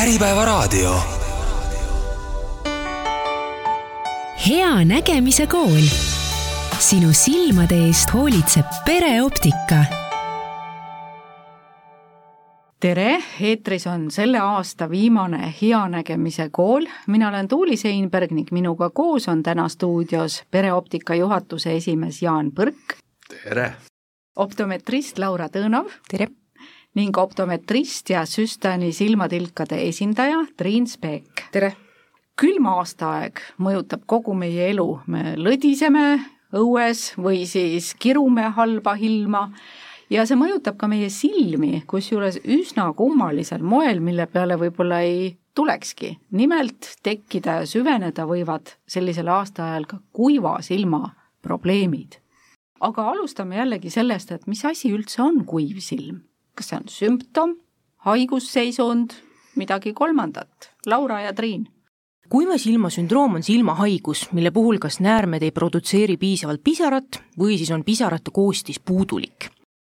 Äripäevaraadio. hea nägemise kool. sinu silmade eest hoolitseb pereoptika. tere, eetris on selle aasta viimane Hea nägemise kool. mina olen Tuuli Seinberg ning minuga koos on täna stuudios pereoptika juhatuse esimees Jaan Põrk. tere! optometrist Laura Tõnov. tere! Ning optometrist ja süstani silmatilkade esindaja Triin Speek. tere! külm aastaaeg mõjutab kogu meie elu, me lõdiseme õues või siis kirume halba ilma ja see mõjutab ka meie silmi, kusjuures üsna kummalisel moel, mille peale võib-olla ei tulekski. nimelt tekkida ja süveneda võivad sellisel aastaajal ka kuiva silma probleemid. aga alustame jällegi sellest, et mis asi üldse on kuiv silm kas see on sümptom, haigusseisund, midagi kolmandat? Laura ja Triin kuiva silma sündroom on silmahaigus, mille puhul kas näärmed ei produtseeri piisavalt pisarat või siis on pisarate koostis puudulik.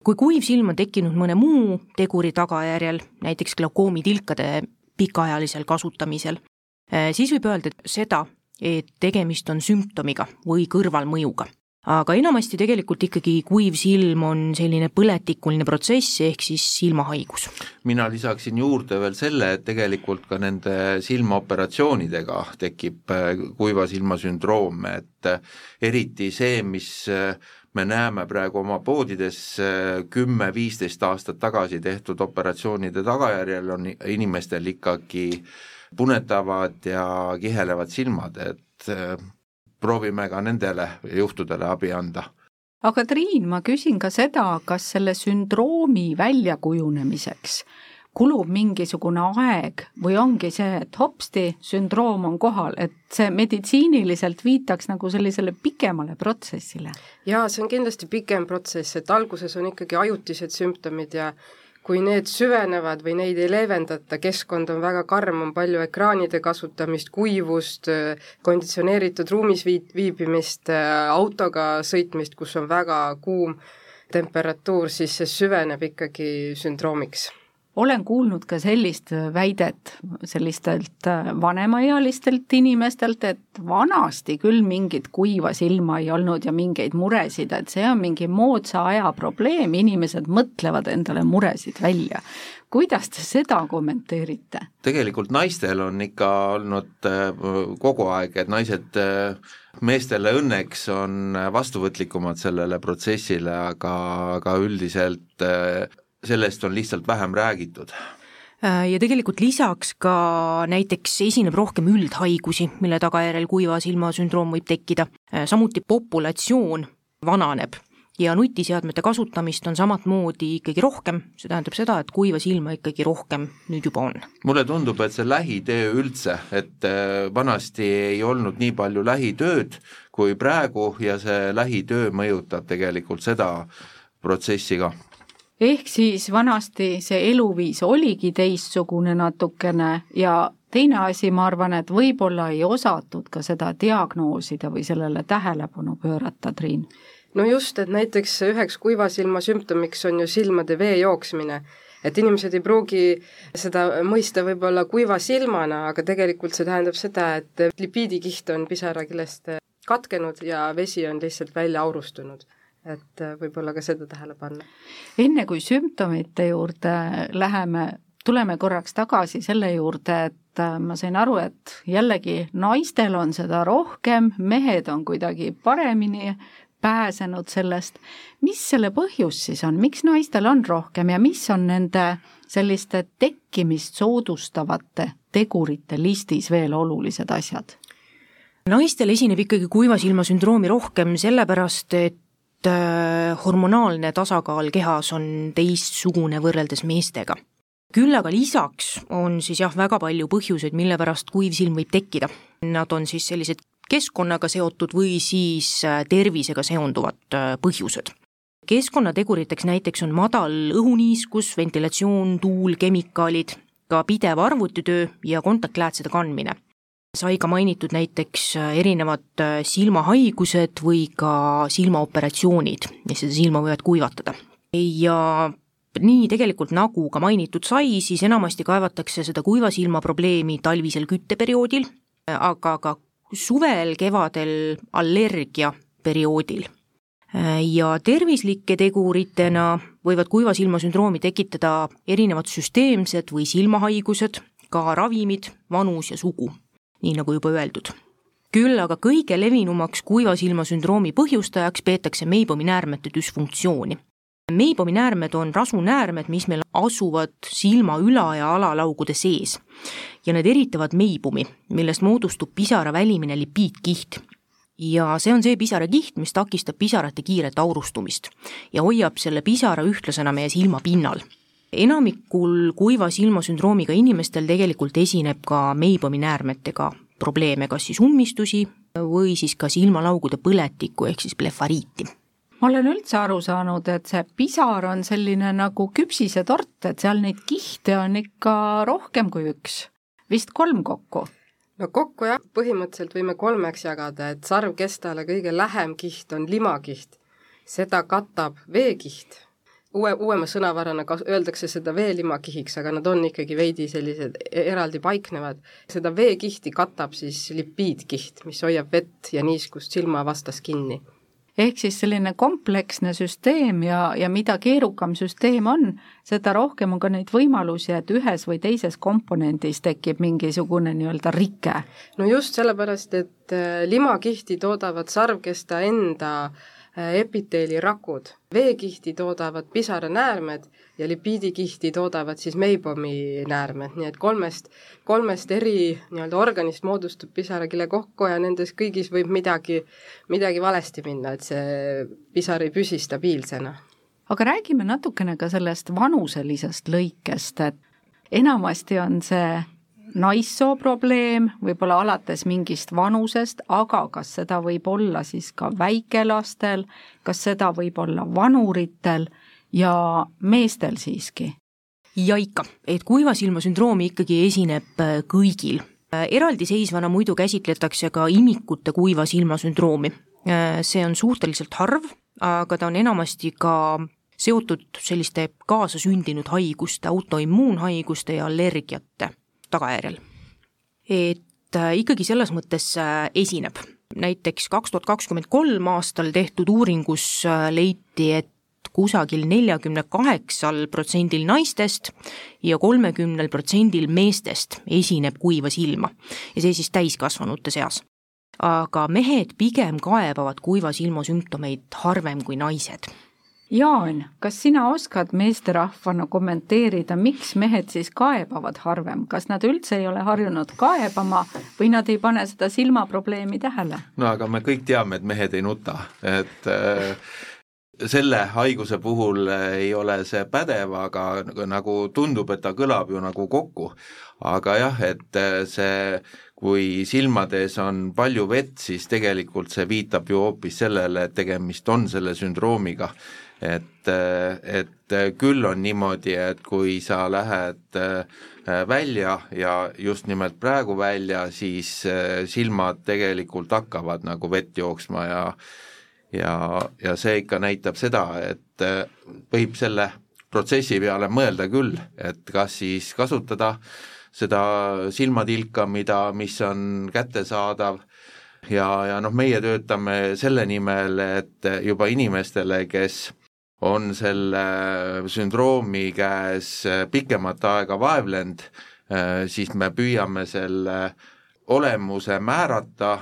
kui kuiv silm on tekkinud mõne muu teguri tagajärjel, näiteks glaukoomitilkade pikaajalisel kasutamisel, eh, siis võib öelda seda, et tegemist on sümptomiga või kõrvalmõjuga aga enamasti tegelikult ikkagi kuiv silm on selline põletikuline protsess, ehk siis silmahaigus. mina lisaksin juurde veel selle, et tegelikult ka nende silmaoperatsioonidega tekib äh, kuiva silma sündroom, et äh, eriti see, mis äh, me näeme praegu oma poodides kümme-viisteist aastat tagasi tehtud operatsioonide tagajärjel, on inimestel ikkagi punetavad ja kihelevad silmad, et proovime ka nendele juhtudele abi anda. aga Triin, ma küsin ka seda, kas selle sündroomi väljakujunemiseks kulub mingisugune aeg või ongi see, et hopsti, sündroom on kohal, et see meditsiiniliselt viitaks nagu sellisele pikemale protsessile? jaa, see on kindlasti pikem protsess, et alguses on ikkagi ajutised sümptomid ja kui need süvenevad või neid ei leevendata, keskkond on väga karm, on palju ekraanide kasutamist, kuivust, konditsioneeritud ruumis viit-, viibimist, autoga sõitmist, kus on väga kuum temperatuur, siis see süveneb ikkagi sündroomiks olen kuulnud ka sellist väidet sellistelt äh, vanemaealistelt inimestelt, et vanasti küll mingit kuiva silma ei olnud ja mingeid muresid, et see on mingi moodsa aja probleem, inimesed mõtlevad endale muresid välja. kuidas te seda kommenteerite? tegelikult naistel on ikka olnud äh, kogu aeg, et naised äh, meestele õnneks on vastuvõtlikumad sellele protsessile, aga, aga üldiselt sellest on lihtsalt vähem räägitud. Äh, ja tegelikult lisaks ka näiteks esineb rohkem üldhaigusi, mille tagajärjel kuiva silma sündroom võib tekkida, äh, samuti populatsioon vananeb ja nutiseadmete kasutamist on samat moodi ikkagi rohkem, see tähendab seda, et kuiva silma ikkagi rohkem nüüd juba on. mulle tundub, et see lähitöö üldse, et äh, vanasti ei olnud nii palju lähitööd kui praegu ja see lähitöö mõjutab tegelikult seda protsessi ka ehk siis vanasti see eluviis oligi teistsugune natukene ja teine asi, ma arvan, et võib-olla ei osatud ka seda diagnoosida või sellele tähelepanu pöörata, Triin? no just, et näiteks üheks kuiva silma sümptomiks on ju silmade vee jooksmine et inimesed ei pruugi seda mõista võib-olla kuiva silmana, aga tegelikult see tähendab seda, et lipiidikiht on pisarakilest katkenud ja vesi on lihtsalt välja aurustunud et äh, võib-olla ka seda tähele panna. enne kui sümptomite juurde läheme, tuleme korraks tagasi selle juurde, et äh, ma sain aru, et jällegi naistel on seda rohkem, mehed on kuidagi paremini pääsenud sellest. mis selle põhjus siis on, miks naistel on rohkem ja mis on nende selliste tekkimist soodustavate tegurite listis veel olulised asjad? naistel esineb ikkagi kuiva silma sündroomi rohkem sellepärast, et hormonaalne tasakaal kehas on teistsugune võrreldes meestega. küll aga lisaks on siis jah, väga palju põhjuseid, mille pärast kuiv silm võib tekkida. Nad on siis sellised keskkonnaga seotud või siis äh, tervisega seonduvad äh, põhjused. keskkonnateguriteks näiteks on madal õhuniiskus, ventilatsioon, tuul, kemikaalid, ka pidev arvutitöö ja kontaktläätsede kandmine sai ka mainitud näiteks äh, erinevad äh, silmahaigused või ka silmaoperatsioonid, mis seda silma võivad kuivatada. ja nii tegelikult nagu ka mainitud sai, siis enamasti kaevatakse seda kuiva silma probleemi talvisel kütteperioodil, aga ka suvel, kevadel allergia perioodil. ja tervislike teguritena võivad kuiva silma sündroomi tekitada erinevad süsteemsed või silmahaigused, ka ravimid, vanus ja sugu, nii nagu juba öeldud küll aga kõige levinumaks kuiva silma sündroomi põhjustajaks peetakse Meibomi näärmete düsfunktsiooni. Meibomi näärmed on rasunäärmed, mis meil asuvad silma üla- ja alalaugude sees ja need eritavad meibumi, millest moodustub pisara välimine lipiidkiht. ja see on see pisarakiht, mis takistab pisarate kiiret aurustumist ja hoiab selle pisara ühtlasena meie silma pinnal enamikul kuiva silmasündroomiga inimestel tegelikult esineb ka meibomi näärmetega probleeme, kas siis ummistusi või siis ka silmalaugude põletikku ehk siis blefariiti. Ma olen üldse aru saanud, et see pisar on selline nagu küpsisetort, et seal neid kihte on ikka rohkem kui üks, vist kolm kokku. No kokku jah, põhimõtteliselt võime kolmeks jagada, et sarvkestale kõige lähem kiht on limakiht, seda katab veekiht uue, uuema sõnavarana kas-, öeldakse seda veelimakihiks, aga nad on ikkagi veidi sellised e-, eraldi paiknevad. seda veekihti katab siis lipiidkiht, mis hoiab vett ja niiskust silma vastas kinni. ehk siis selline kompleksne süsteem ja, ja mida keerukam süsteem on, seda rohkem on ka neid võimalusi, et ühes või teises komponendis tekib mingisugune nii-öelda rike. no just sellepärast, et äh, limakihti toodavad sarvkesta enda Äh, epiteelirakud. veekihti toodavad pisaranäärmed ja lipiidikihti toodavad siis Meibomi näärmed, nii et kolmest, kolmest eri nii-öelda organist moodustub pisarakile kokku ja nendes kõigis võib midagi, midagi valesti minna, et see pisar ei püsi stabiilsena. aga räägime natukene ka sellest vanuselisest lõikest, et enamasti on see naissoo probleem, võib-olla alates mingist vanusest, aga kas seda võib olla siis ka väikelastel, kas seda võib olla vanuritel ja meestel siiski? ja ikka, et kuivasilma sündroomi ikkagi esineb äh, kõigil. Äh, eraldiseisvana muidu käsitletakse ka imikute kuiva silma sündroomi. Äh, see on suhteliselt harv, aga ta on enamasti ka seotud selliste kaasasündinud haiguste, autoimmuunhaiguste ja allergiate tagajärjel. et äh, ikkagi selles mõttes äh, esineb. näiteks kaks tuhat kakskümmend kolm aastal tehtud uuringus äh, leiti, et kusagil neljakümne kaheksal protsendil naistest ja kolmekümnel protsendil meestest esineb kuiva silma ja see siis täiskasvanute seas. aga mehed pigem kaebavad kuiva silma sümptomeid harvem kui naised Jaan, kas sina oskad meesterahvana kommenteerida, miks mehed siis kaebavad harvem, kas nad üldse ei ole harjunud kaebama või nad ei pane seda silmaprobleemi tähele? no aga me kõik teame, et mehed ei nuta, et äh, selle haiguse puhul ei ole see pädev, aga nagu tundub, et ta kõlab ju nagu kokku. aga jah, et äh, see kui silmades on palju vett, siis tegelikult see viitab ju hoopis sellele, et tegemist on selle sündroomiga et, et küll on niimoodi, et kui sa lähed äh, välja ja just nimelt praegu välja, siis äh, silmad tegelikult hakkavad nagu vett jooksma ja ja, ja see ikka näitab seda, et äh, võib selle protsessi peale mõelda küll, et kas siis kasutada seda silmatilka, mida, mis on kättesaadav. Ja, ja noh, meie töötame selle nimel, et juba inimestele, kes on selle sündroomi käes pikemat aega vaevlenud, siis me püüame selle olemuse määrata,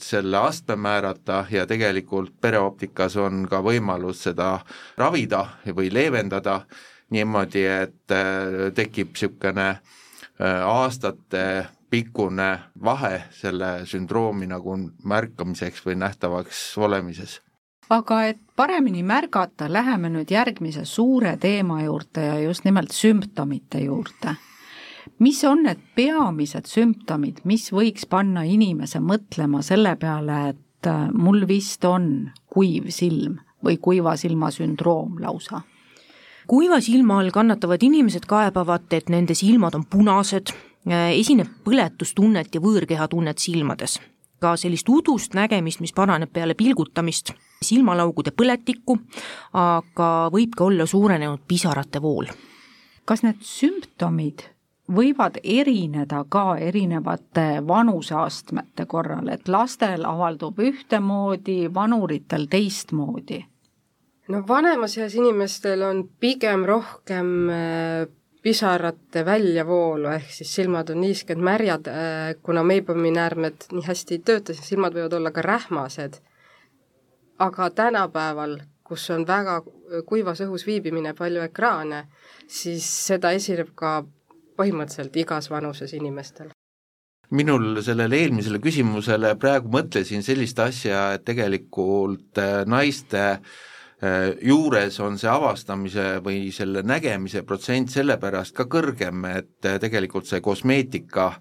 selle astme määrata ja tegelikult pereoptikas on ka võimalus seda ravida või leevendada niimoodi, et tekib niisugune aastate pikkune vahe selle sündroomi nagu märkamiseks või nähtavaks olemises aga et paremini märgata, läheme nüüd järgmise suure teema juurde ja just nimelt sümptomite juurde. mis on need peamised sümptomid, mis võiks panna inimese mõtlema selle peale, et äh, mul vist on kuiv silm või kuiva silma sündroom lausa? kuiva silma all kannatavad inimesed kaebavad, et nende silmad on punased, äh, esineb põletustunnet ja võõrkehatunnet silmades. ka sellist udust nägemist, mis paraneb peale pilgutamist silmalaugude põletikku, aga võib ka olla suurenenud pisarate vool. kas need sümptomid võivad erineda ka erinevate vanuseastmete korral, et lastel avaldub ühtemoodi, vanuritel teistmoodi? no vanemas eas inimestel on pigem rohkem äh, pisarate väljavoolu, ehk siis silmad on niisked märjad, äh, kuna meibominäärmed nii hästi ei tööta, siis silmad võivad olla ka rähmased. Aga tänapäeval, kus on väga kuivas õhus viibimine, palju ekraane, siis seda esineb ka põhimõtteliselt igas vanuses inimestel. Minul sellele eelmisele küsimusele praegu mõtlesin sellist asja, et tegelikult äh, naiste äh, juures on see avastamise või selle nägemise protsent sellepärast ka kõrgem, et äh, tegelikult see kosmeetika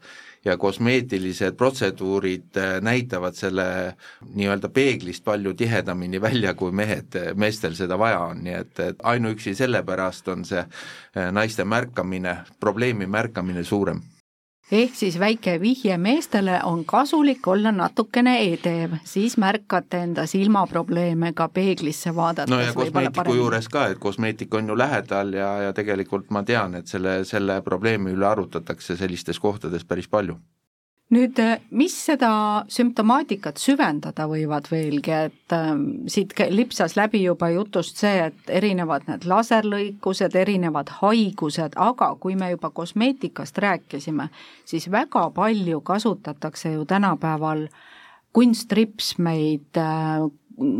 ja kosmeetilised protseduurid näitavad selle nii-öelda peeglist palju tihedamini välja, kui mehed, meestel seda vaja on, nii et, et ainuüksi sellepärast on see naiste märkamine, probleemi märkamine suurem ehk siis väike vihje meestele on kasulik olla natukene edev, siis märkate enda silmaprobleeme ka peeglisse vaadates. no ja kosmeetiku juures ka, et kosmeetik on ju lähedal ja, ja tegelikult ma tean, et selle, selle probleemi üle arutatakse sellistes kohtades päris palju nüüd, äh, mis seda sümptomaatikat süvendada võivad veelgi, et äh, siit lipsas läbi juba jutust see, et erinevad need laserlõikused, erinevad haigused, aga kui me juba kosmeetikast rääkisime, siis väga palju kasutatakse ju tänapäeval kunstripsmeid äh,,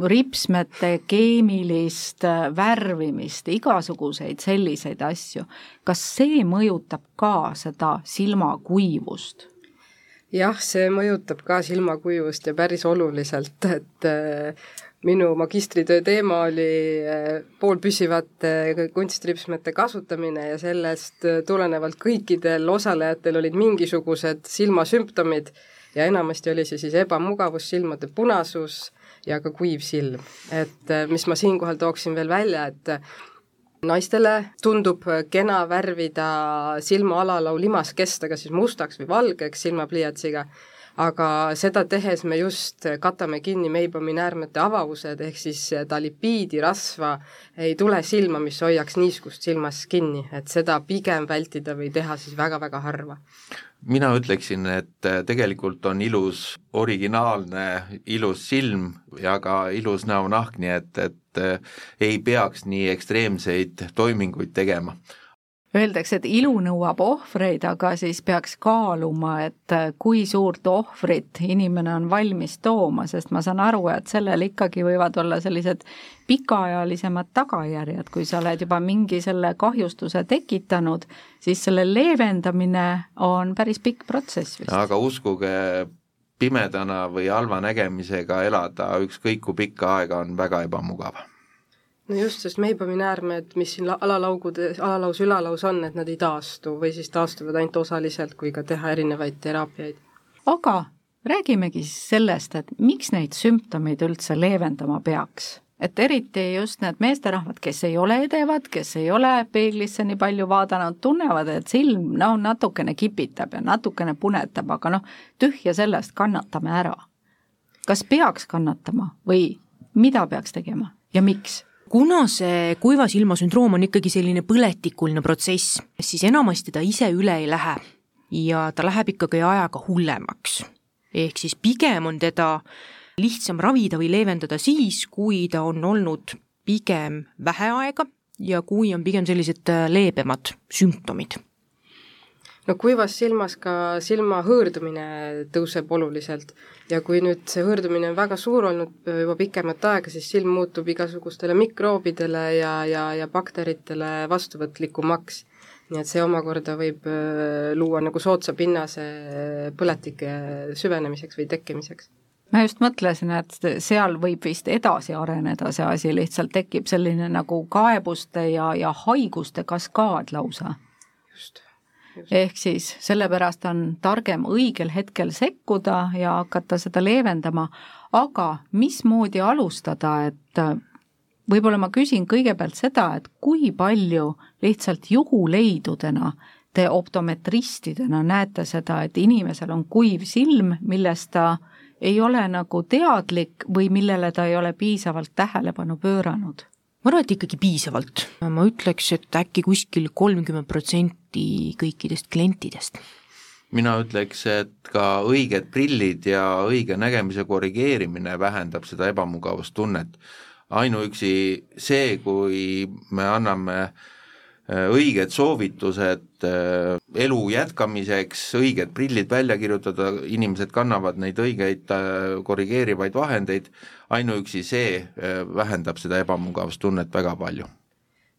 ripsmete keemilist äh, värvimist, igasuguseid selliseid asju. kas see mõjutab ka seda silmakuivust? Jah, see mõjutab ka silmakuivust ja päris oluliselt, et äh, minu magistritöö teema oli äh, poolpüsivate kunstripsmete kasutamine ja sellest äh, tulenevalt kõikidel osalejatel olid mingisugused silmasümptomid ja enamasti oli see siis ebamugavus, silmade punasus ja ka kuiv silm. et mis ma siinkohal tooksin veel välja, et naistele tundub kena värvida silma alalau limaskestega siis mustaks või valgeks silmapliiatsiga, aga seda tehes me just katame kinni meibominäärmete avavused, ehk siis ta lipiidirasva ei tule silma, mis hoiaks niiskust silmas kinni, et seda pigem vältida või teha siis väga-väga harva mina ütleksin, et tegelikult on ilus originaalne, ilus silm ja ka ilus näonahk, nii et, et et äh, ei peaks nii ekstreemseid toiminguid tegema Öeldakse, et ilu nõuab ohvreid, aga siis peaks kaaluma, et äh, kui suurt ohvrit inimene on valmis tooma, sest ma saan aru, et sellel ikkagi võivad olla sellised pikaajalisemad tagajärjed, kui sa oled juba mingi selle kahjustuse tekitanud, siis selle leevendamine on päris pikk protsess vist. aga uskuge, pimedana või halva nägemisega elada ükskõik kui pikka aega on väga ebamugav. No just, sest meibominäärmed, mis siin alalaugudes, alalaus, ülalaus on, et nad ei taastu või siis taastuvad ainult osaliselt, kui ka teha erinevaid teraapiaid. aga räägimegi siis sellest, et miks neid sümptomeid üldse leevendama peaks et eriti just need meesterahvad, kes ei ole edevad, kes ei ole peeglisse nii palju vaadanud, tunnevad, et silm noh, natukene kipitab ja natukene punetab, aga noh, tühja sellest, kannatame ära. kas peaks kannatama või mida peaks tegema ja miks? Kuna see kuiva silma sündroom on ikkagi selline põletikuline protsess, siis enamasti ta ise üle ei lähe ja ta läheb ikkagi ajaga hullemaks. ehk siis pigem on teda lihtsam ravida või leevendada siis, kui ta on olnud pigem vähe aega ja kui on pigem sellised leebemad sümptomid no kuivas silmas ka silma hõõrdumine tõuseb oluliselt ja kui nüüd see hõõrdumine on väga suur olnud äh, juba pikemat aega, siis silm muutub igasugustele mikroobidele ja, ja, ja bakteritele vastuvõtlikumaks. nii et see omakorda võib äh, luua nagu soodsa pinnase põletike süvenemiseks või tekkimiseks ma just mõtlesin, et seal võib vist edasi areneda see asi, lihtsalt tekib selline nagu kaebuste ja, ja haiguste kaskaad lausa. just.. Ehk siis sellepärast on targem õigel hetkel sekkuda ja hakata seda leevendama, aga mismoodi alustada, et võib-olla ma küsin kõigepealt seda, et kui palju lihtsalt juhuleidudena te optometristidena näete seda, et inimesel on kuiv silm, millest ta ei ole nagu teadlik või millele ta ei ole piisavalt tähelepanu pööranud? Ma arvan, et ikkagi piisavalt, ma ütleks, et äkki kuskil kolmkümmend protsenti kõikidest klientidest mina ütleks, et ka õiged prillid ja õige nägemise korrigeerimine vähendab seda ebamugavustunnet. ainuüksi see, kui me anname äh, õiged soovitused äh, elu jätkamiseks, õiged prillid välja kirjutada, inimesed kannavad neid õigeid äh, korrigeerivaid vahendeid, ainuüksi see vähendab seda ebamugavustunnet väga palju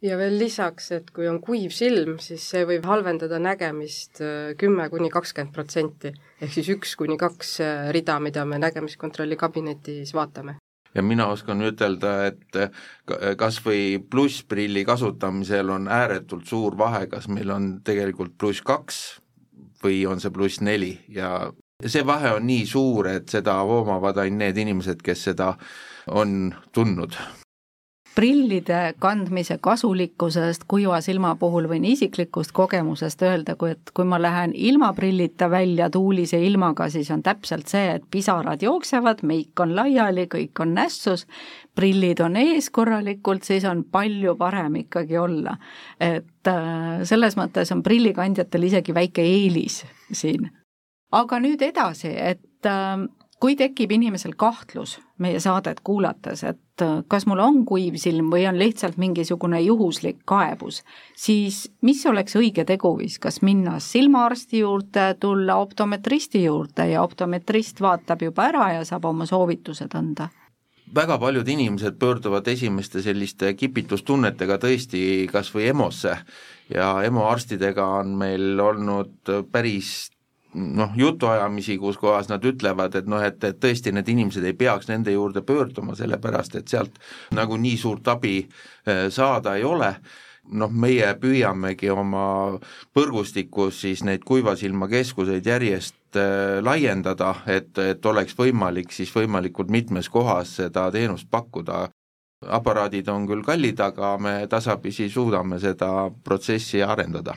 ja veel lisaks, et kui on kuiv silm, siis see võib halvendada nägemist äh, kümme kuni kakskümmend protsenti. ehk siis üks kuni kaks äh, rida, mida me nägemiskontrolli kabinetis vaatame. Ja mina oskan ütelda, et äh, kas või plussprilli kasutamisel on ääretult suur vahe, kas meil on tegelikult pluss kaks või on see pluss neli. Ja see vahe on nii suur, et seda hoomavad ainult need inimesed, kes seda on tundnud prillide kandmise kasulikkusest kuiva silma puhul võin isiklikust kogemusest öelda, kui et kui ma lähen ilma prillita välja tuulise ilmaga, siis on täpselt see, et pisarad jooksevad, meik on laiali, kõik on nässus, prillid on ees korralikult, siis on palju parem ikkagi olla. et äh, selles mõttes on prillikandjatel isegi väike eelis siin. aga nüüd edasi, et äh, kui tekib inimesel kahtlus meie saadet kuulates, et äh, kas mul on kuiv silm või on lihtsalt mingisugune juhuslik kaebus, siis mis oleks õige teguviis, kas minna silmaarsti juurde, tulla optometristi juurde ja optometrist vaatab juba ära ja saab oma soovitused anda? väga paljud inimesed pöörduvad esimeste selliste kipitustunnetega tõesti kas või EMO-sse ja EMO arstidega on meil olnud päris noh, jutuajamisi, kus kohas nad ütlevad, et noh, et, et tõesti need inimesed ei peaks nende juurde pöörduma, sellepärast et sealt nagu nii suurt abi eh, saada ei ole noh, meie püüamegi oma põrgustikus siis neid kuivasilmakeskuseid järjest äh, laiendada, et, et oleks võimalik siis võimalikult mitmes kohas seda teenust pakkuda. aparaadid on küll kallid, aga me tasapisi suudame seda protsessi arendada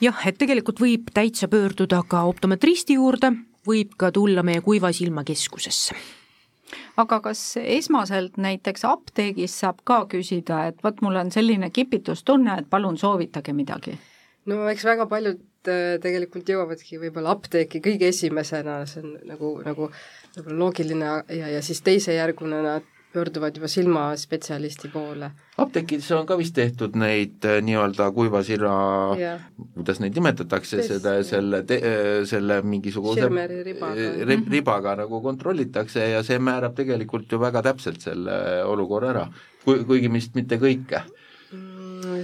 jah, et tegelikult võib täitsa pöörduda ka optometristi juurde, võib ka tulla meie kuiva silma keskusesse aga kas esmaselt näiteks apteegis saab ka küsida, et vot mul on selline kipitustunne, et palun soovitage midagi? no eks väga paljud äh, tegelikult jõuavadki võib-olla apteeki kõige esimesena, see on nagu, nagu võib-olla loogiline ja, ja siis teisejärguna nad pöörduvad juba silmaspetsialisti poole. apteekides on ka vist tehtud neid äh, nii-öelda kuiva sirra, kuidas neid nimetatakse, seda, selle, äh, selle mingisuguse ribaga. Äh, ribaga nagu kontrollitakse ja see määrab tegelikult ju väga täpselt selle olukorra ära, kui, kuigi vist mitte kõike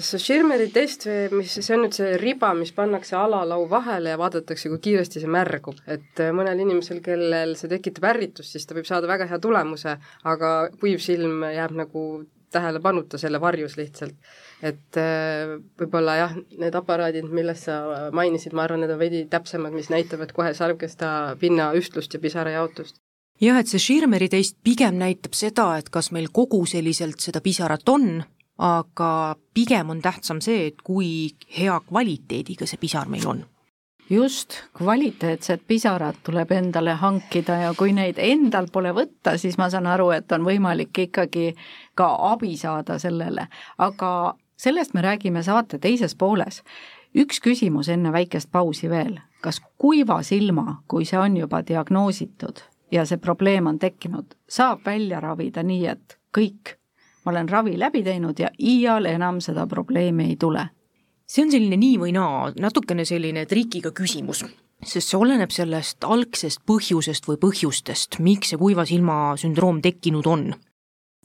see Schirmeri test, mis, see on nüüd see riba, mis pannakse alalau vahele ja vaadatakse, kui kiiresti see märgub, et äh, mõnel inimesel, kellel see tekitab ärritust, siis ta võib saada väga hea tulemuse, aga kuiv silm jääb nagu tähelepanuta selle varjus lihtsalt. et äh, võib-olla jah, need aparaadid, millest sa mainisid, ma arvan, need on veidi täpsemad, mis näitavad kohe sarvkesta pinna ühtlust ja pisarajaotust jah, et see Schirmeri test pigem näitab seda, et kas meil kogu selliselt seda pisarat on aga pigem on tähtsam see, et kui hea kvaliteediga see pisar meil on. Just, kvaliteetsed pisarad tuleb endale hankida ja kui neid endal pole võtta, siis ma saan aru, et on võimalik ikkagi ka abi saada sellele, aga sellest me räägime saate teises pooles. üks küsimus enne väikest pausi veel, kas kuiva silma, kui see on juba diagnoositud ja see probleem on tekkinud, saab välja ravida nii, et kõik ma olen ravi läbi teinud ja iial enam seda probleemi ei tule. see on selline nii või naa, natukene selline trikiga küsimus, sest see oleneb sellest algsest põhjusest või põhjustest, miks see kuiva silma sündroom tekkinud on.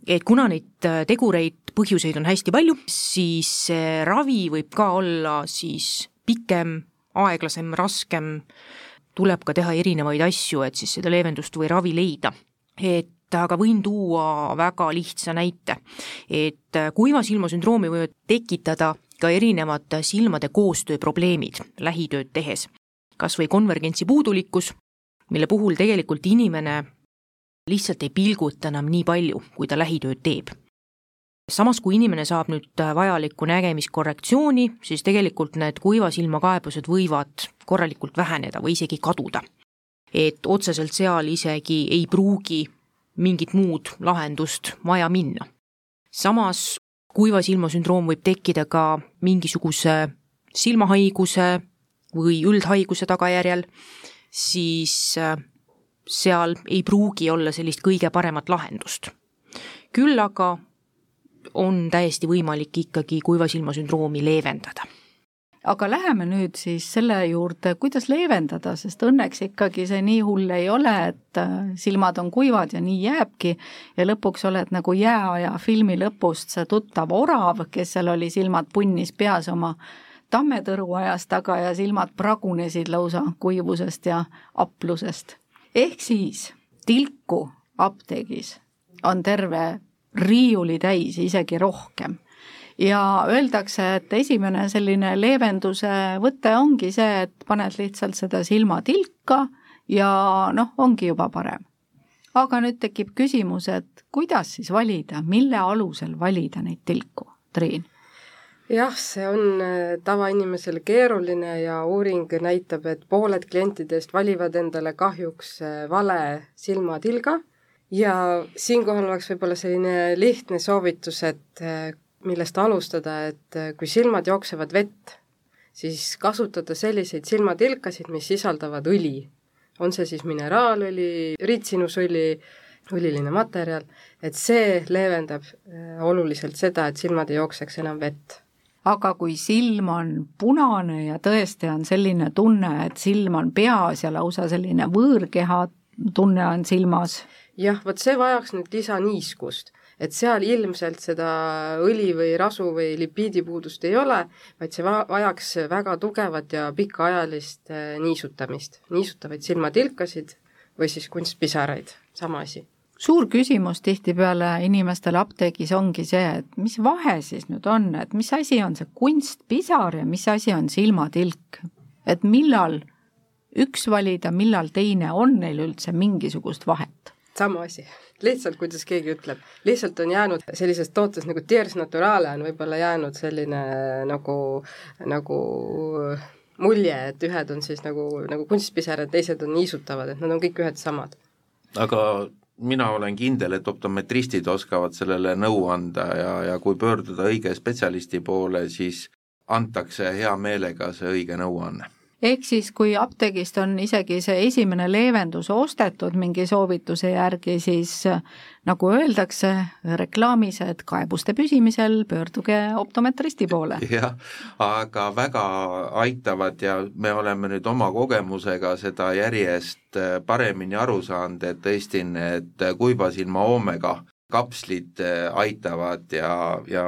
et kuna neid äh, tegureid, põhjuseid on hästi palju, siis see ravi võib ka olla siis pikem, aeglasem, raskem, tuleb ka teha erinevaid asju, et siis seda leevendust või ravi leida. et aga võin tuua väga lihtsa näite, et kuiva silma sündroomi võivad tekitada ka erinevad silmade koostööprobleemid lähitööd tehes. kas või konvergentsi puudulikkus, mille puhul tegelikult inimene lihtsalt ei pilguta enam nii palju, kui ta lähitööd teeb. samas, kui inimene saab nüüd vajalikku nägemiskorrektsiooni, siis tegelikult need kuiva silma kaebused võivad korralikult väheneda või isegi kaduda et otseselt seal isegi ei pruugi mingit muud lahendust vaja minna. samas kuiva silma sündroom võib tekkida ka mingisuguse silmahaiguse või üldhaiguse tagajärjel, siis äh, seal ei pruugi olla sellist kõige paremat lahendust. küll aga on täiesti võimalik ikkagi kuiva silma sündroomi leevendada aga läheme nüüd siis selle juurde, kuidas leevendada, sest õnneks ikkagi see nii hull ei ole, et äh, silmad on kuivad ja nii jääbki ja lõpuks oled nagu jääaja filmi lõpust see tuttav orav, kes seal oli silmad punnis peas oma tammetõru ajas taga ja silmad pragunesid lausa kuivusest ja aplusest. ehk siis tilku apteegis on terve riiuli täis, isegi rohkem ja öeldakse, et esimene selline leevenduse võte ongi see, et paned lihtsalt seda silmatilka ja noh, ongi juba parem. aga nüüd tekib küsimus, et kuidas siis valida, mille alusel valida neid tilku, Triin? jah, see on äh, tavainimesel keeruline ja uuring näitab, et pooled klientidest valivad endale kahjuks äh, vale silmatilga ja siinkohal oleks võib-olla selline lihtne soovitus, et äh, millest alustada, et äh, kui silmad jooksevad vett, siis kasutada selliseid silmatilkasid, mis sisaldavad õli. on see siis mineraalõli, ritsinusõli, õliline materjal, et see leevendab äh, oluliselt seda, et silmad ei jookseks enam vett aga kui silm on punane ja tõesti on selline tunne, et silm on peas ja lausa selline võõrkeha tunne on silmas? jah, vot see vajaks nüüd lisaniiskust et seal ilmselt seda õli või rasu või lipiidipuudust ei ole, vaid see va-, vajaks väga tugevat ja pikaajalist eh, niisutamist, niisutavaid silmatilkasid või siis kunstpisaraid, sama asi. Suur küsimus tihtipeale inimestel apteegis ongi see, et mis vahe siis nüüd on, et mis asi on see kunstpisar ja mis asi on silmatilk, et millal üks valida, millal teine, on neil üldse mingisugust vahet? Sama asi. Lihtsalt, kuidas keegi ütleb, lihtsalt on jäänud sellisest tootest nagu Tiers Naturale on võib-olla jäänud selline nagu, nagu mulje, et ühed on siis nagu, nagu kunstpisarad, teised on niisutavad, et nad on kõik ühed samad. aga mina olen kindel, et optometristid oskavad sellele nõu anda ja, ja kui pöörduda õige spetsialisti poole, siis antakse hea meelega see õige nõuanne ehk siis, kui apteegist on isegi see esimene leevendus ostetud mingi soovituse järgi, siis nagu öeldakse reklaamis, et kaebuste püsimisel pöörduge optometristi poole. jah, aga väga aitavad ja me oleme nüüd oma kogemusega seda järjest paremini aru saanud, et tõesti need kuivasilma oomega kapslid aitavad ja, ja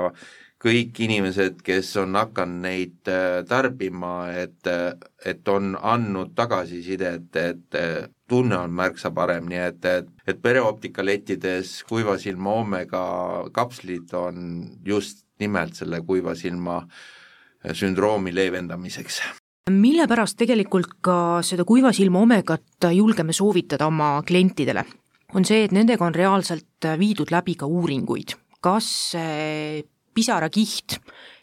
kõik inimesed, kes on hakanud neid äh, tarbima, et, äh, et on andnud tagasisidet, et äh, tunne on märksa parem, nii et, et, et pereoptika lettides kuiva silma oomega kapslid on just nimelt selle kuiva silma sündroomi leevendamiseks. Mille pärast tegelikult ka seda kuiva silma omegat julgeme soovitada oma klientidele, on see, et nendega on reaalselt viidud läbi ka uuringuid, kas pisarakiht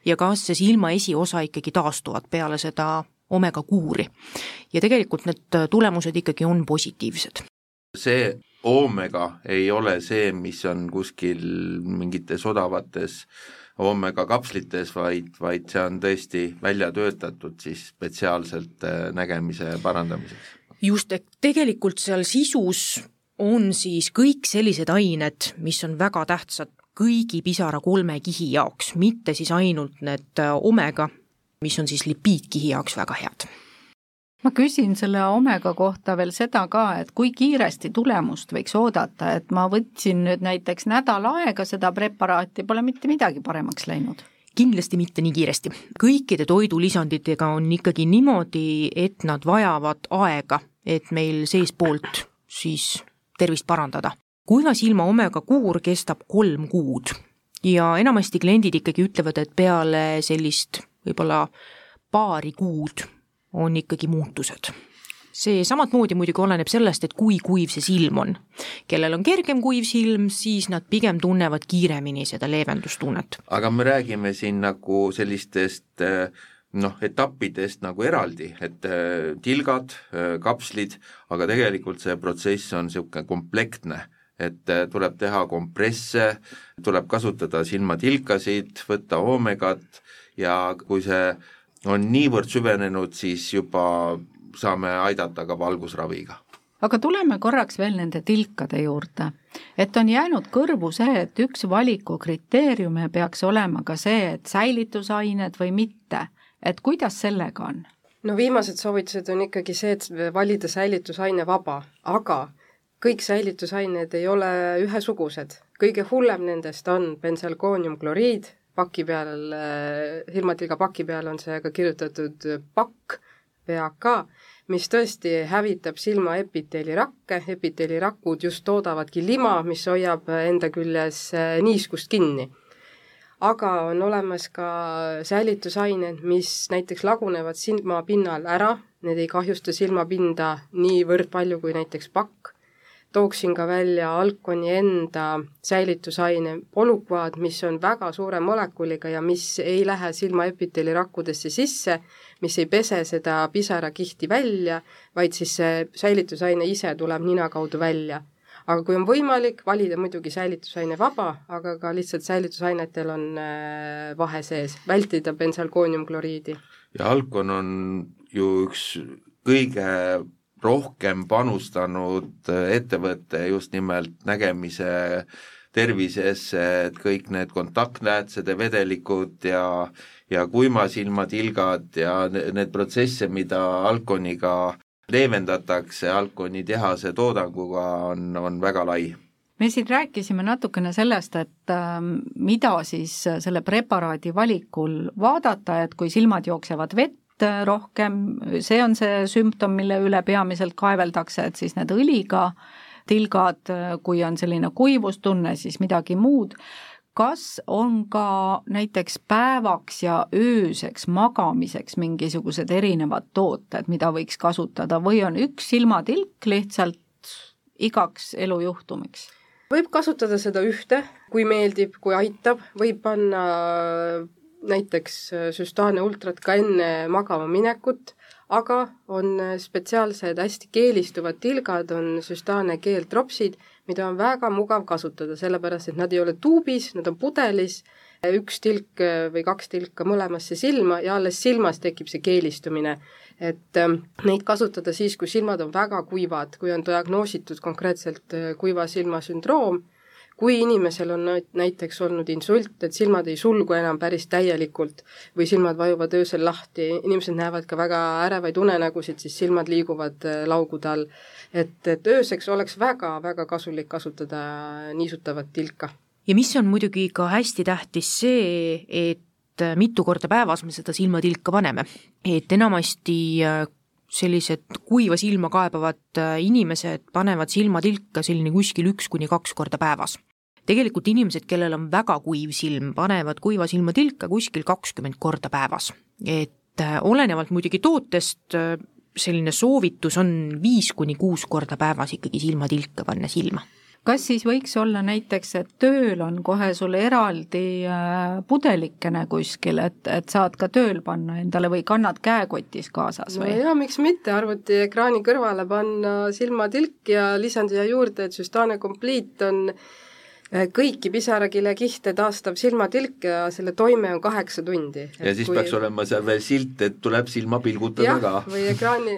ja kas see silma esiosa ikkagi taastuvad peale seda omega kuuri. ja tegelikult need tulemused ikkagi on positiivsed. see oomega ei ole see, mis on kuskil mingites odavates oomega kapslites, vaid, vaid see on tõesti välja töötatud siis spetsiaalselt äh, nägemise parandamiseks. just, et tegelikult seal sisus on siis kõik sellised ained, mis on väga tähtsad kõigi pisara kolme kihi jaoks, mitte siis ainult need äh, omega, mis on siis lipiidkihi jaoks väga head. ma küsin selle omega kohta veel seda ka, et kui kiiresti tulemust võiks oodata, et ma võtsin nüüd näiteks nädal aega seda preparaati, pole mitte midagi paremaks läinud kindlasti mitte nii kiiresti. kõikide toidulisanditega on ikkagi niimoodi, et nad vajavad aega, et meil seestpoolt siis tervist parandada kuiva silma omega kuur kestab kolm kuud ja enamasti kliendid ikkagi ütlevad, et peale sellist võib-olla paari kuud on ikkagi muutused. see samat moodi muidugi oleneb sellest, et kui kuiv see silm on. kellel on kergem kuiv silm, siis nad pigem tunnevad kiiremini seda leevendustunnet. aga me räägime siin nagu sellistest äh, noh, etappidest nagu eraldi, et äh, tilgad, äh, kapslid, aga tegelikult see protsess on niisugune komplektne, et äh, tuleb teha kompresse, tuleb kasutada silmatilkasid, võtta oomegat ja kui see on niivõrd süvenenud, siis juba saame aidata ka valgusraviga aga tuleme korraks veel nende tilkade juurde. et on jäänud kõrvu see, et üks valiku kriteeriume peaks olema ka see, et säilitusained või mitte et kuidas sellega on? no viimased soovitused on ikkagi see, et valida säilitusaine vaba, aga kõik säilitusained ei ole ühesugused. kõige hullem nendest on bensaalkooniumkloriid, paki peal, silmatilga paki peal on see ka kirjutatud pakk, PAK, mis tõesti hävitab silma epiteelirakke, epiteelirakud just toodavadki lima, mis hoiab enda küljes niiskust kinni aga on olemas ka säilitusained, mis näiteks lagunevad silmapinnal ära, need ei kahjusta silmapinda niivõrd palju kui näiteks pakk. Tooksin ka välja Alconi enda säilitusaine polukvaad, mis on väga suure molekuliga ja mis ei lähe silma epiteelirakkudesse sisse, mis ei pese seda pisarakihti välja, vaid siis see säilitusaine ise tuleb nina kaudu välja aga kui on võimalik, valida muidugi säilitusaine vaba, aga ka lihtsalt säilitusainetel on äh, vahe sees, vältida bensaalkooniumkloriidi. ja Alcon on ju üks kõige rohkem panustanud äh, ettevõte just nimelt nägemise tervisesse, et kõik need kontaktläätsede vedelikud ja ja kuimasilmatilgad ja need protsesse, mida Alconiga leevendatakse Alconi tehase toodanguga, on, on väga lai. Me siin rääkisime natukene sellest, et äh, mida siis selle preparaadi valikul vaadata, et kui silmad jooksevad vett äh, rohkem, see on see sümptom, mille üle peamiselt kaeveldakse, et siis need õliga tilgad, äh, kui on selline kuivustunne, siis midagi muud kas on ka näiteks päevaks ja ööseks magamiseks mingisugused erinevad tooted, mida võiks kasutada või on üks silmatilk lihtsalt igaks elujuhtumiks? võib kasutada seda ühte, kui meeldib, kui aitab, võib panna näiteks süstaane ultrat ka enne magama minekut, aga on spetsiaalsed hästi keelistuvad tilgad, on süstaane keeltropsid mida on väga mugav kasutada, sellepärast et nad ei ole tuubis, nad on pudelis, üks tilk või kaks tilka mõlemasse silma ja alles silmas tekib see keelistumine. et ähm, neid kasutada siis, kui silmad on väga kuivad, kui on diagnoositud konkreetselt äh, kuiva silma sündroom, kui inimesel on näiteks olnud insult, et silmad ei sulgu enam päris täielikult või silmad vajuvad öösel lahti, inimesed näevad ka väga ärevaid unenägusid, siis silmad liiguvad äh, laugude all et, et ööseks oleks väga-väga kasulik kasutada niisutavat tilka. ja mis on muidugi ka hästi tähtis see, et mitu korda päevas me seda silmatilka paneme, et enamasti äh, sellised kuiva silma kaebavad äh, inimesed panevad silmatilka selline kuskil üks kuni kaks korda päevas. Tegelikult inimesed, kellel on väga kuiv silm, panevad kuiva silma tilka kuskil kakskümmend korda päevas. et äh, olenevalt muidugi tootest selline soovitus on viis kuni kuus korda päevas ikkagi silmatilka panna silma kas siis võiks olla näiteks, et tööl on kohe sul eraldi äh, pudelikene kuskil, et, et saad ka tööl panna endale või kannad käekotis kaasas või? no jaa, miks mitte, arvutiekraani kõrvale panna silmatilk ja lisan siia juurde, et Süstane Complete on äh, Äh, kõiki pisarakilekihte taastav silmatilk ja selle toime on kaheksa tundi. ja siis kui... peaks olema seal veel silt, et tuleb silma pilgutada ka. või ekraani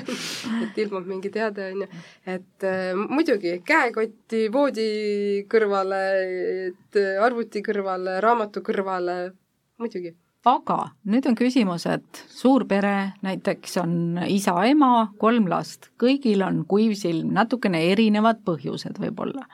et ilmub mingi teade, on ju. et äh, muidugi käekotti voodi kõrvale, et äh, arvuti kõrvale, raamatu kõrvale, muidugi aga nüüd on küsimus, et suur pere, näiteks on isa-ema, kolm last, kõigil on kuiv silm, natukene erinevad põhjused võib-olla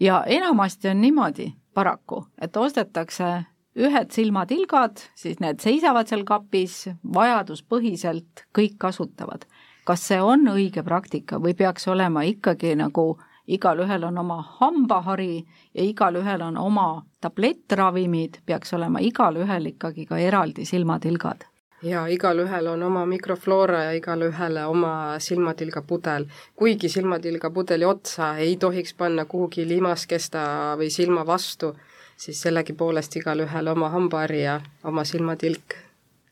ja enamasti on niimoodi paraku, et ostetakse ühed silmatilgad, siis need seisavad seal kapis, vajaduspõhiselt kõik kasutavad. kas see on õige praktika või peaks olema ikkagi nagu igalühel on oma hambahari ja igalühel on oma tablettravimid, peaks olema igalühel ikkagi ka eraldi silmatilgad ja igalühel on oma mikrofloora ja igale ühele oma silmatilgapudel. kuigi silmatilgapudeli otsa ei tohiks panna kuhugi limaskesta või silma vastu, siis sellegipoolest igalühel oma hambahari ja oma silmatilk.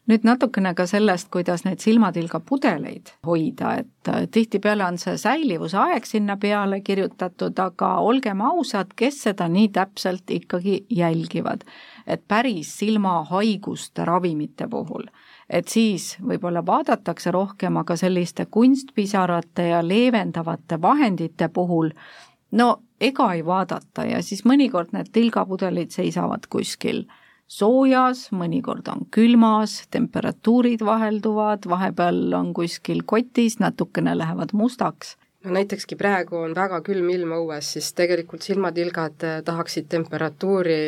Nüüd natukene ka sellest, kuidas neid silmatilgapudeleid hoida, et tihtipeale on see säilivuse aeg sinna peale kirjutatud, aga olgem ausad, kes seda nii täpselt ikkagi jälgivad. et päris silmahaiguste ravimite puhul, et siis võib-olla vaadatakse rohkem, aga selliste kunstpisarate ja leevendavate vahendite puhul. No ega ei vaadata ja siis mõnikord need tilgapudelid seisavad kuskil soojas, mõnikord on külmas, temperatuurid vahelduvad, vahepeal on kuskil kotis, natukene lähevad mustaks. No näitekski praegu on väga külm ilm õues, siis tegelikult silmatilgad äh, tahaksid temperatuuri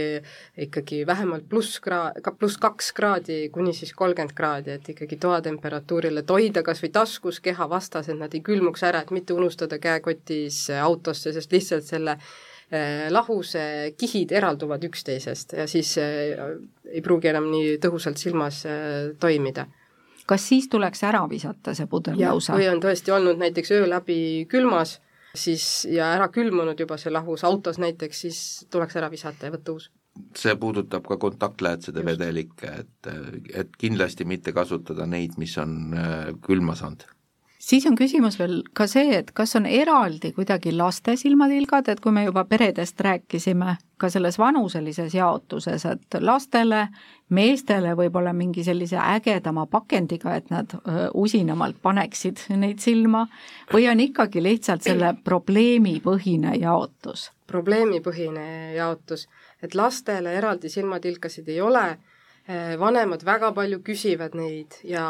ikkagi vähemalt pluss kraa-, ka pluss kaks kraadi kuni siis kolmkümmend kraadi, et ikkagi toatemperatuurile, hoida kas või taskus keha vastas, et nad ei külmuks ära, et mitte unustada käekotis autosse, sest lihtsalt selle äh, lahuse kihid eralduvad üksteisest ja siis ei pruugi enam nii tõhusalt silmas toimida. Kas siis tuleks ära visata see pudel lausa? või on tõesti olnud näiteks öö läbi külmas, siis ja ära külmunud juba see lahus autos näiteks, siis tuleks ära visata ja võtta uus. See puudutab ka kontaktläätsede vedelikke, et, et kindlasti mitte kasutada neid, mis on äh, külma saanud siis on küsimus veel ka see, et kas on eraldi kuidagi laste silmatilgad, et kui me juba peredest rääkisime, ka selles vanuselises jaotuses, et lastele, meestele võib-olla mingi sellise ägedama pakendiga, et nad usinamalt paneksid neid silma, või on ikkagi lihtsalt selle probleemipõhine jaotus? probleemipõhine jaotus, et lastele eraldi silmatilkasid ei ole vanemad väga palju küsivad neid ja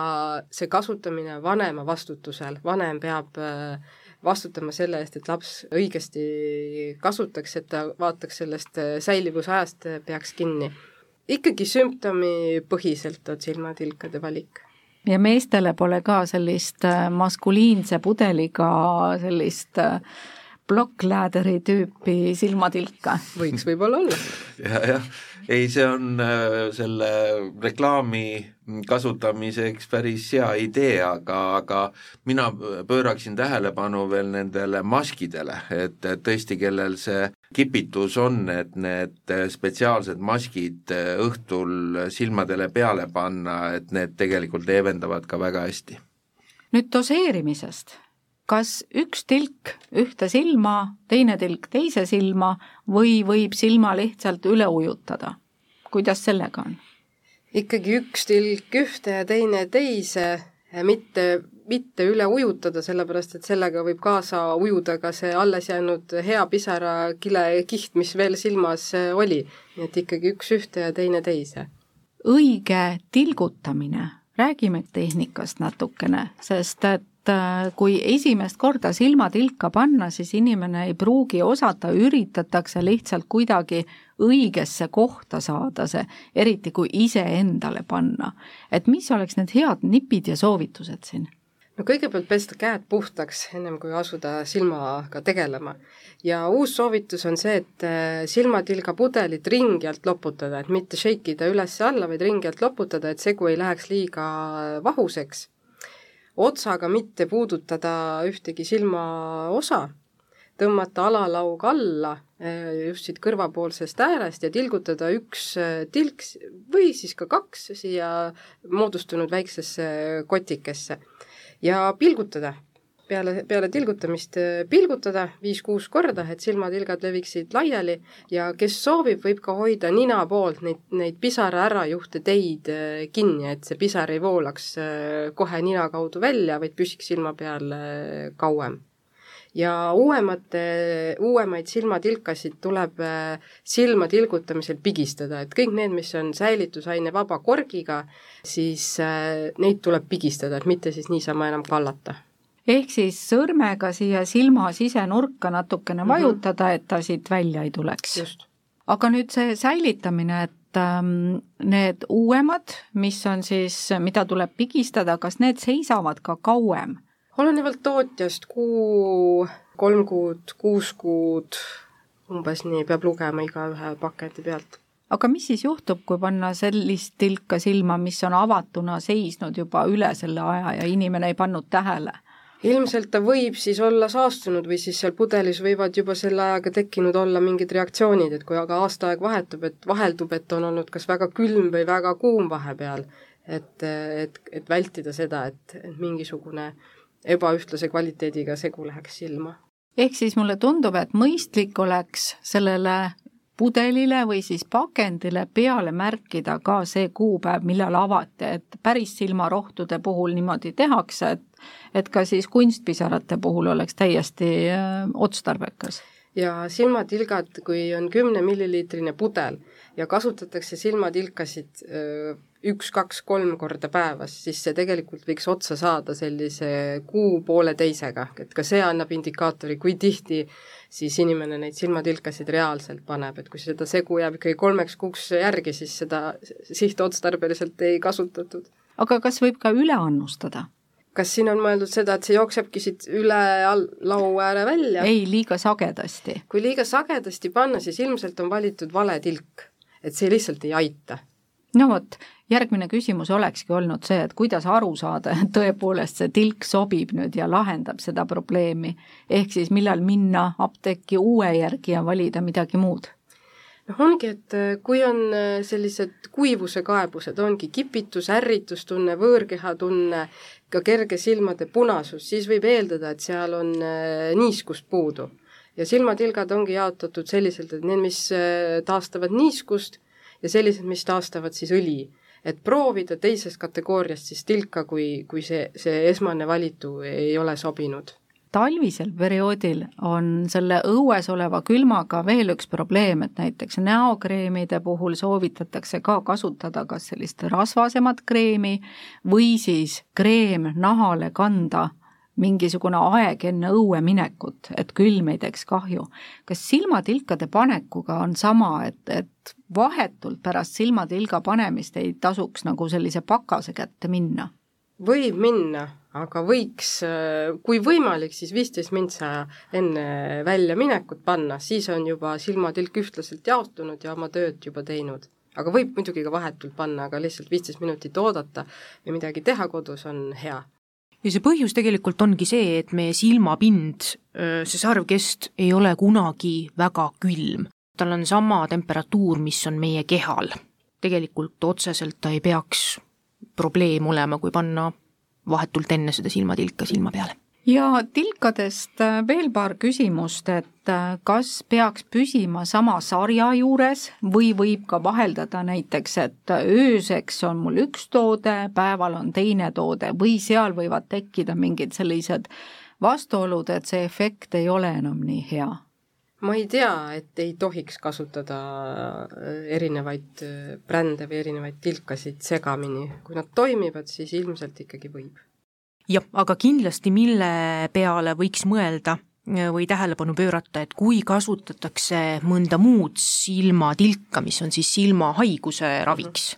see kasutamine vanema vastutusel, vanem peab äh, vastutama selle eest, et laps õigesti kasutaks, et ta vaataks sellest äh, säilivusajast, peaks kinni. ikkagi sümptomipõhiselt on silmatilkade valik ja meestele pole ka sellist maskuliinse pudeliga sellist plokklääderi tüüpi silmatilka? võiks võib-olla olla ja,. jah, ei, see on äh, selle reklaami kasutamiseks päris hea idee, aga, aga mina pööraksin tähelepanu veel nendele maskidele, et tõesti, kellel see kipitus on, et need spetsiaalsed maskid õhtul silmadele peale panna, et need tegelikult leevendavad ka väga hästi. nüüd doseerimisest kas üks tilk ühte silma, teine tilk teise silma või võib silma lihtsalt üle ujutada? kuidas sellega on? ikkagi üks tilk ühte ja teine teise, mitte, mitte üle ujutada, sellepärast et sellega võib kaasa ujuda ka see alles jäänud hea pisarakile kiht, mis veel silmas oli. nii et ikkagi üks ühte ja teine teise. õige tilgutamine, räägime tehnikast natukene, sest et kui esimest korda silmatilka panna, siis inimene ei pruugi osata, üritatakse lihtsalt kuidagi õigesse kohta saada see, eriti kui iseendale panna. et mis oleks need head nipid ja soovitused siin? no kõigepealt pesta käed puhtaks, ennem kui asuda silmaga tegelema. ja uus soovitus on see, et äh, silmatilga pudelit ringi alt loputada, et mitte shake ida üles-alla, vaid ringi alt loputada, et segu ei läheks liiga vahuseks otsaga mitte puudutada ühtegi silmaosa, tõmmata alalaug alla eh, just siit kõrvapoolsest äärest ja tilgutada üks eh, tilk või siis ka kaks siia moodustunud väiksesse kotikesse. Ja pilgutada peale, peale tilgutamist äh, pilgutada viis-kuus korda, et silmatilgad leviksid laiali ja kes soovib, võib ka hoida nina poolt neid, neid pisara ärajuhte teid äh, kinni, et see pisar ei voolaks äh, kohe nina kaudu välja, vaid püsiks silma peal kauem. Ja uuemate, uuemaid silmatilkasid tuleb silma tilgutamisel pigistada, et kõik need, mis on säilitusaine vaba korgiga, siis neid tuleb pigistada, et mitte siis niisama enam kallata ehk siis sõrmega siia silma sisenurka natukene mm -hmm. vajutada, et ta siit välja ei tuleks. aga nüüd see säilitamine, et ähm, need uuemad, mis on siis, mida tuleb pigistada, kas need seisavad ka kauem? olenevalt tootjast, kuu, kolm kuud, kuus kuud, umbes nii peab lugema igaühe paketi pealt aga mis siis juhtub, kui panna sellist tilka silma, mis on avatuna seisnud juba üle selle aja ja inimene ei pannud tähele? Ilmselt ta võib siis olla saastunud või siis seal pudelis võivad juba selle ajaga tekkinud olla mingid reaktsioonid, et kui aga aastaaeg vahetub, et vaheldub, et on olnud kas väga külm või väga kuum vahepeal, et, et, et vältida seda, et, et mingisugune ebaühtlase kvaliteediga segu läheks silma. ehk siis mulle tundub, et mõistlik oleks sellele pudelile või siis pakendile peale märkida ka see kuupäev, millal avati, et päris silmarohtude puhul niimoodi tehakse, et et ka siis kunstpisarate puhul oleks täiesti otstarbekas. ja silmatilgad, kui on kümne milliliitrine pudel ja kasutatakse silmatilkasid äh, üks, kaks, kolm korda päevas, siis see tegelikult võiks otsa saada sellise kuu-pooleteisega, et ka see annab indikaatori, kui tihti siis inimene neid silmatilkasid reaalselt paneb, et kui seda segu jääb ikkagi kolmeks kuuks järgi, siis seda sihtotstarbeliselt ei kasutatud. aga kas võib ka üle annustada? kas siin on mõeldud seda, et see jooksebki siit üle all, lau ääre välja? ei, liiga sagedasti. kui liiga sagedasti panna, siis ilmselt on valitud vale tilk. Et see lihtsalt ei aita. no vot, järgmine küsimus olekski olnud see, et kuidas aru saada, et tõepoolest see tilk sobib nüüd ja lahendab seda probleemi. ehk siis millal minna apteeki uue järgi ja valida midagi muud? noh, ongi, et äh, kui on äh, sellised kuivuse kaebused, ongi kipitus, ärritustunne, võõrkehatunne, ka kerge silmade punasus, siis võib eeldada, et seal on äh, niiskust puudu. Ja silmatilgad ongi jaotatud selliselt, et need, mis taastavad niiskust ja sellised, mis taastavad siis õli. Et proovida teisest kategooriast siis tilka, kui, kui see, see esmane valitu ei ole sobinud. Talvisel perioodil on selle õues oleva külmaga veel üks probleem, et näiteks näokreemide puhul soovitatakse ka kasutada kas sellist rasvasemat kreemi või siis kreem nahale kanda mingisugune aeg enne õue minekut, et külm ei teeks kahju. kas silmatilkade panekuga on sama, et, et vahetult pärast silmatilga panemist ei tasuks nagu sellise pakase kätte minna? võib minna, aga võiks, kui võimalik, siis viisteist mintsa enne väljaminekut panna, siis on juba silmatilk ühtlaselt jaotunud ja oma tööd juba teinud. aga võib muidugi ka vahetult panna, aga lihtsalt viisteist minutit oodata ja midagi teha kodus on hea ja see põhjus tegelikult ongi see, et meie silmapind, see sarvkest ei ole kunagi väga külm. tal on sama temperatuur, mis on meie kehal. tegelikult otseselt ta ei peaks probleem olema, kui panna vahetult enne seda silmatilka silma peale ja tilkadest äh, veel paar küsimust, et äh, kas peaks püsima sama sarja juures või võib ka vaheldada näiteks, et ööseks on mul üks toode, päeval on teine toode või seal võivad tekkida mingid sellised vastuolud, et see efekt ei ole enam nii hea? ma ei tea, et ei tohiks kasutada äh, erinevaid brände või erinevaid tilkasid segamini, kui nad toimivad, siis ilmselt ikkagi võib jah, aga kindlasti, mille peale võiks mõelda äh, või tähelepanu pöörata, et kui kasutatakse mõnda muud silmatilka, mis on siis silmahaiguse raviks,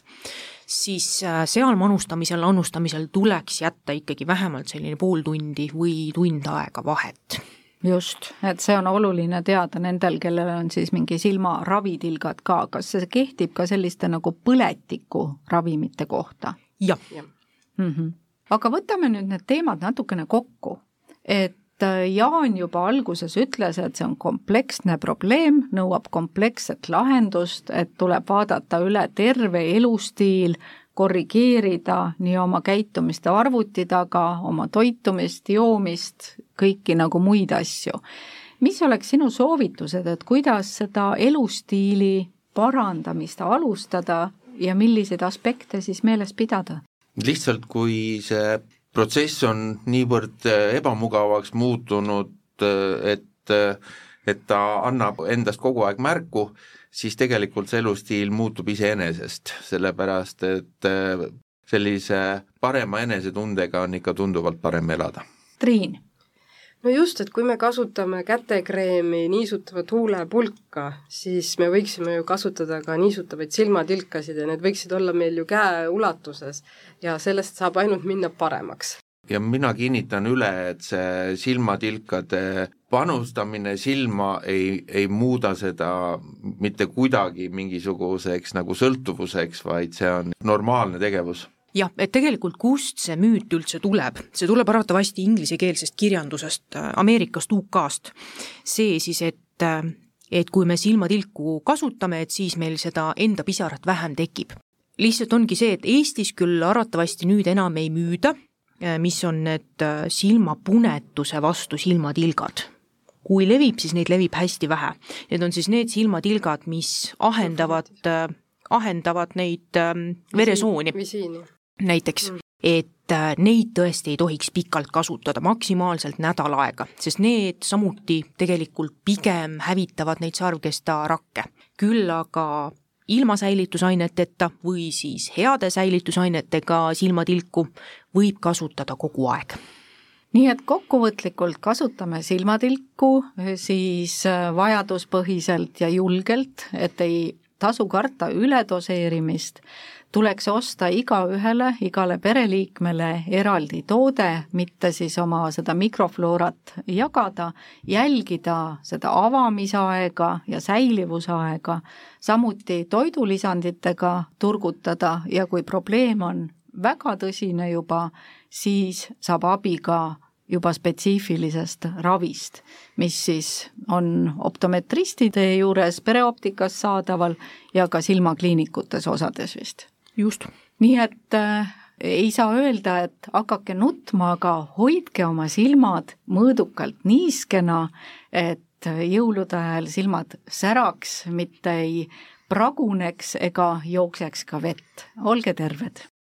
siis äh, seal manustamisel, annustamisel tuleks jätta ikkagi vähemalt selline pool tundi või tund aega vahet just, et see on oluline teada nendel, kellel on siis mingi silmaravitilgad ka, kas see kehtib ka selliste nagu põletiku ravimite kohta? jah ja. mm. -hmm aga võtame nüüd need teemad natukene kokku, et äh, Jaan juba alguses ütles, et see on kompleksne probleem, nõuab kompleksset lahendust, et tuleb vaadata üle terve elustiil, korrigeerida nii oma käitumist arvuti taga, oma toitumist, joomist, kõiki nagu muid asju. mis oleks sinu soovitused, et kuidas seda elustiili parandamist alustada ja milliseid aspekte siis meeles pidada? Lihtsalt kui see protsess on niivõrd äh, ebamugavaks muutunud, äh, et, äh, et ta annab endast kogu aeg märku, siis tegelikult see elustiil muutub iseenesest, sellepärast et sellise parema enesetundega on ikka tunduvalt parem elada. Triin no just, et kui me kasutame kätekreemi, niisutavat huulepulka, siis me võiksime ju kasutada ka niisutavaid silmatilkasid ja need võiksid olla meil ju käeulatuses ja sellest saab ainult minna paremaks. ja mina kinnitan üle, et see silmatilkade panustamine silma ei, ei muuda seda mitte kuidagi mingisuguseks nagu sõltuvuseks, vaid see on normaalne tegevus jah, et tegelikult kust see müüt üldse tuleb, see tuleb arvatavasti inglisekeelsest kirjandusest, äh, Ameerikast, UK-st. see siis, et, äh, et kui me silmatilku kasutame, et siis meil seda enda pisarat vähem tekib. lihtsalt ongi see, et Eestis küll arvatavasti nüüd enam ei müüda, mis on need silmapunetuse vastu silmatilgad kui levib, siis neid levib hästi vähe. Need on siis need silmatilgad, mis ahendavad, ahendavad neid veresooni. visiini. Näiteks mm., et neid tõesti ei tohiks pikalt kasutada, maksimaalselt nädal aega, sest need samuti tegelikult pigem hävitavad neid sarvkestarakke. küll aga ilma säilitusaineteta või siis heade säilitusainetega silmatilku võib kasutada kogu aeg nii et kokkuvõtlikult kasutame silmatilku siis äh, vajaduspõhiselt ja julgelt, et ei tasu karta üledoseerimist, tuleks osta igaühele, igale pereliikmele eraldi toode, mitte siis oma seda mikrofloorat jagada, jälgida seda avamisaega ja säilivusaega, samuti toidulisanditega turgutada ja kui probleem on väga tõsine juba, siis saab abi ka juba spetsiifilisest ravist, mis siis on optometristide juures pereoptikas saadaval ja ka silmakliinikutes osades vist. Just. nii et äh, ei saa öelda, et hakake nutma, aga hoidke oma silmad mõõdukalt niiskena, et jõulude ajal silmad säraks, mitte ei praguneks ega jookseks ka vett. olge terved!